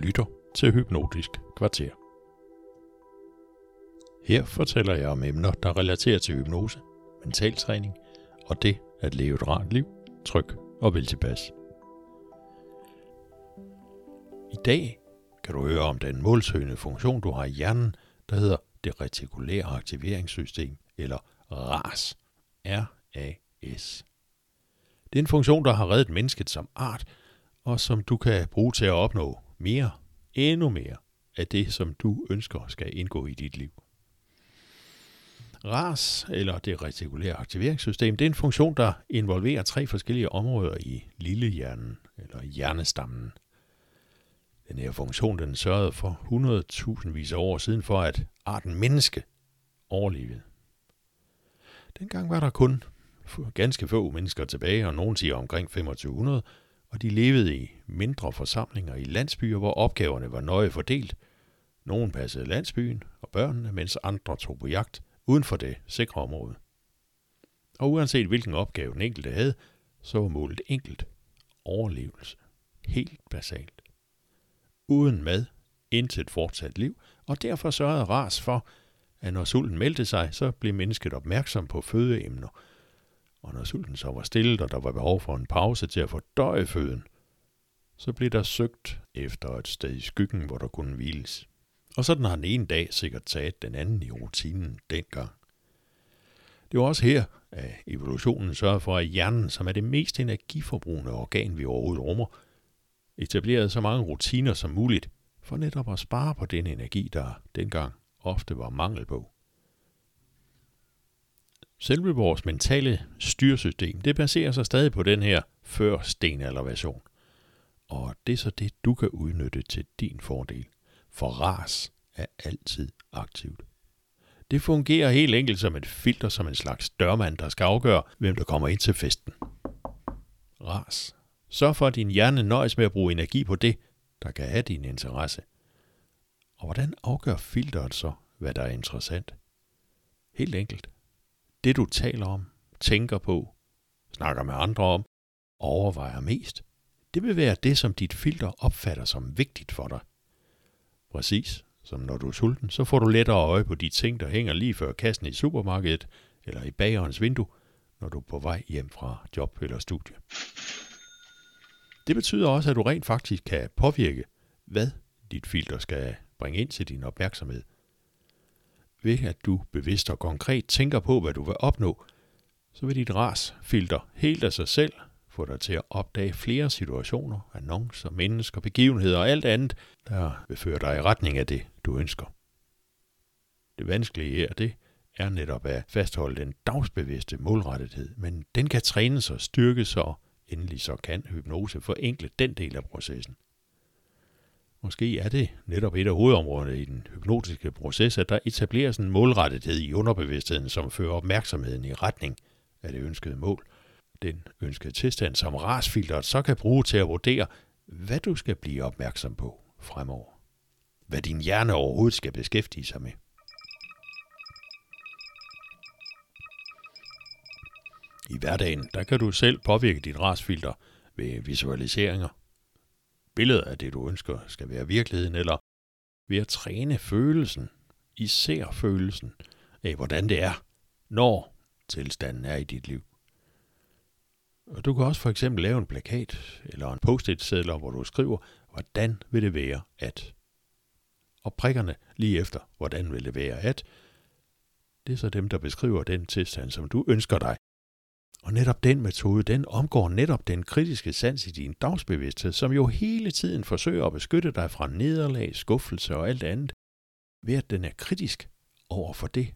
lytter til Hypnotisk Kvarter. Her fortæller jeg om emner, der relaterer til hypnose, mentaltræning og det at leve et rart liv, tryg og vel tilpas. I dag kan du høre om den målsøgende funktion, du har i hjernen, der hedder det retikulære aktiveringssystem, eller RAS. R-A-S. Det er en funktion, der har reddet mennesket som art, og som du kan bruge til at opnå mere, endnu mere, af det, som du ønsker skal indgå i dit liv. RAS, eller det retikulære aktiveringssystem, det er en funktion, der involverer tre forskellige områder i lillehjernen, eller hjernestammen. Den her funktion, den sørgede for 100.000 vis af år siden for, at arten menneske overlevede. Dengang var der kun ganske få mennesker tilbage, og nogen siger omkring 2500, og de levede i mindre forsamlinger i landsbyer, hvor opgaverne var nøje fordelt. Nogen passede landsbyen og børnene, mens andre tog på jagt uden for det sikre område. Og uanset hvilken opgave den enkelte havde, så var målet enkelt. Overlevelse. Helt basalt. Uden mad, intet fortsat liv, og derfor sørgede Ras for, at når sulten meldte sig, så blev mennesket opmærksom på fødeemner – og når sulten så var stillet, og der var behov for en pause til at fordøje føden, så blev der søgt efter et sted i skyggen, hvor der kunne hviles. Og sådan har den ene dag sikkert taget den anden i rutinen dengang. Det var også her, at evolutionen sørgede for, at hjernen, som er det mest energiforbrugende organ, vi overhovedet rummer, etablerede så mange rutiner som muligt, for netop at spare på den energi, der dengang ofte var mangel på. Selve vores mentale styresystem, det baserer sig stadig på den her før stenalder-version. Og det er så det, du kan udnytte til din fordel. For ras er altid aktivt. Det fungerer helt enkelt som et filter, som en slags dørmand, der skal afgøre, hvem der kommer ind til festen. Ras. Sørg for, at din hjerne nøjes med at bruge energi på det, der kan have din interesse. Og hvordan afgør filteret så, hvad der er interessant? Helt enkelt det du taler om, tænker på, snakker med andre om, overvejer mest, det vil være det, som dit filter opfatter som vigtigt for dig. Præcis som når du er sulten, så får du lettere øje på de ting, der hænger lige før kassen i supermarkedet eller i bagerens vindue, når du er på vej hjem fra job eller studie. Det betyder også, at du rent faktisk kan påvirke, hvad dit filter skal bringe ind til din opmærksomhed – ved at du bevidst og konkret tænker på, hvad du vil opnå, så vil dit rasfilter helt af sig selv få dig til at opdage flere situationer, annoncer, mennesker, begivenheder og alt andet, der vil føre dig i retning af det, du ønsker. Det vanskelige her, det er netop at fastholde den dagsbevidste målrettethed, men den kan trænes og styrkes, og endelig så kan hypnose forenkle den del af processen. Måske er det netop et af hovedområderne i den hypnotiske proces, at der etableres en målrettethed i underbevidstheden, som fører opmærksomheden i retning af det ønskede mål. Den ønskede tilstand, som rasfilteret så kan bruge til at vurdere, hvad du skal blive opmærksom på fremover. Hvad din hjerne overhovedet skal beskæftige sig med. I hverdagen, der kan du selv påvirke dit rasfilter ved visualiseringer, billede af det, du ønsker, skal være virkeligheden, eller ved at træne følelsen, især følelsen af, hvordan det er, når tilstanden er i dit liv. Og du kan også for eksempel lave en plakat eller en post-it seddel, hvor du skriver, hvordan vil det være at. Og prikkerne lige efter, hvordan vil det være at, det er så dem, der beskriver den tilstand, som du ønsker dig. Og netop den metode, den omgår netop den kritiske sans i din dagsbevidsthed, som jo hele tiden forsøger at beskytte dig fra nederlag, skuffelse og alt andet, ved at den er kritisk over for det,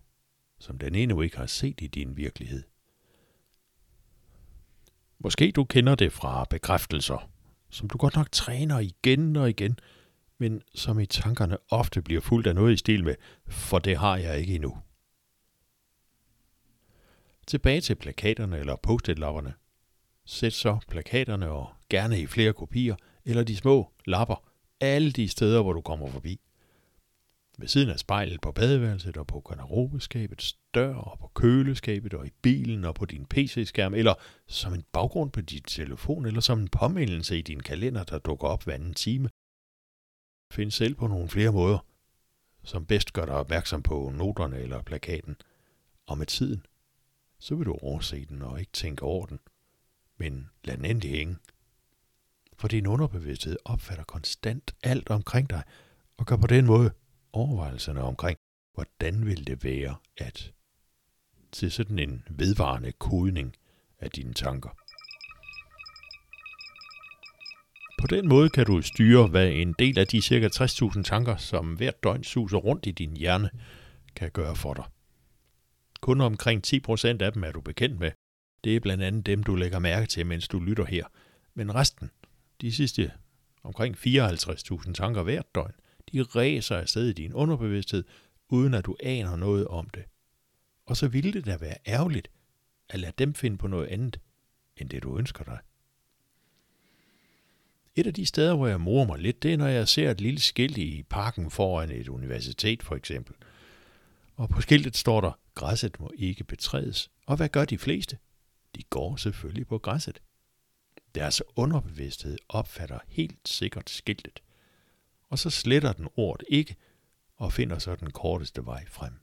som den endnu ikke har set i din virkelighed. Måske du kender det fra bekræftelser, som du godt nok træner igen og igen, men som i tankerne ofte bliver fuldt af noget i stil med, for det har jeg ikke endnu. Tilbage til plakaterne eller post-it-lapperne. Sæt så plakaterne og gerne i flere kopier, eller de små lapper, alle de steder, hvor du kommer forbi. Ved siden af spejlet på badeværelset og på garderobeskabets dør og på køleskabet og i bilen og på din PC-skærm, eller som en baggrund på din telefon, eller som en påmindelse i din kalender, der dukker op hver anden time. Find selv på nogle flere måder, som bedst gør dig opmærksom på noterne eller plakaten. Og med tiden, så vil du overse den og ikke tænke over den. Men lad den endelig hænge. For din underbevidsthed opfatter konstant alt omkring dig, og gør på den måde overvejelserne omkring, hvordan vil det være at til sådan en vedvarende kodning af dine tanker. På den måde kan du styre, hvad en del af de ca. 60.000 tanker, som hvert døgn suser rundt i din hjerne, kan gøre for dig. Kun omkring 10% af dem er du bekendt med. Det er blandt andet dem, du lægger mærke til, mens du lytter her. Men resten, de sidste omkring 54.000 tanker hvert døgn, de ræser afsted i din underbevidsthed, uden at du aner noget om det. Og så ville det da være ærgerligt at lade dem finde på noget andet, end det du ønsker dig. Et af de steder, hvor jeg morer mig lidt, det er, når jeg ser et lille skilt i parken foran et universitet for eksempel. Og på skiltet står der, græsset må ikke betrædes. Og hvad gør de fleste? De går selvfølgelig på græsset. Deres underbevidsthed opfatter helt sikkert skiltet. Og så sletter den ordet ikke, og finder så den korteste vej frem.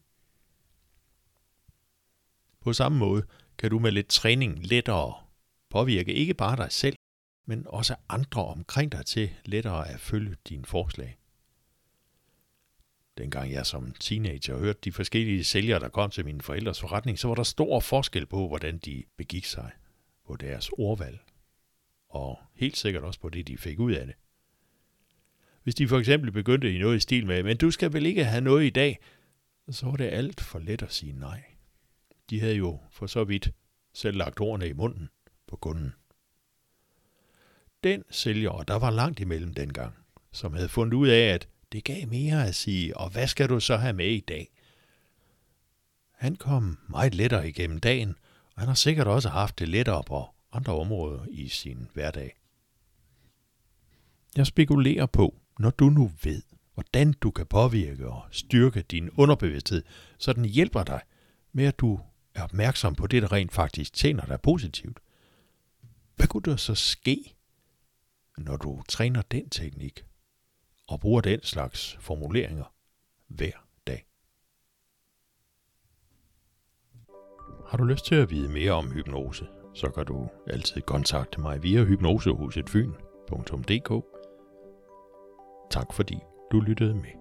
På samme måde kan du med lidt træning lettere påvirke ikke bare dig selv, men også andre omkring dig til lettere at følge dine forslag. Dengang jeg som teenager hørte de forskellige sælgere, der kom til mine forældres forretning, så var der stor forskel på, hvordan de begik sig på deres ordvalg. Og helt sikkert også på det, de fik ud af det. Hvis de for eksempel begyndte i noget i stil med, men du skal vel ikke have noget i dag, så var det alt for let at sige nej. De havde jo for så vidt selv lagt ordene i munden på kunden. Den sælger, og der var langt imellem dengang, som havde fundet ud af, at det gav mere at sige, og hvad skal du så have med i dag? Han kom meget lettere igennem dagen, og han har sikkert også haft det lettere på andre områder i sin hverdag. Jeg spekulerer på, når du nu ved, hvordan du kan påvirke og styrke din underbevidsthed, så den hjælper dig med, at du er opmærksom på det, der rent faktisk tjener dig positivt. Hvad kunne der så ske, når du træner den teknik og bruger den slags formuleringer hver dag? Har du lyst til at vide mere om hypnose, så kan du altid kontakte mig via hypnosehusetfyn.dk Tak fordi du lyttede med.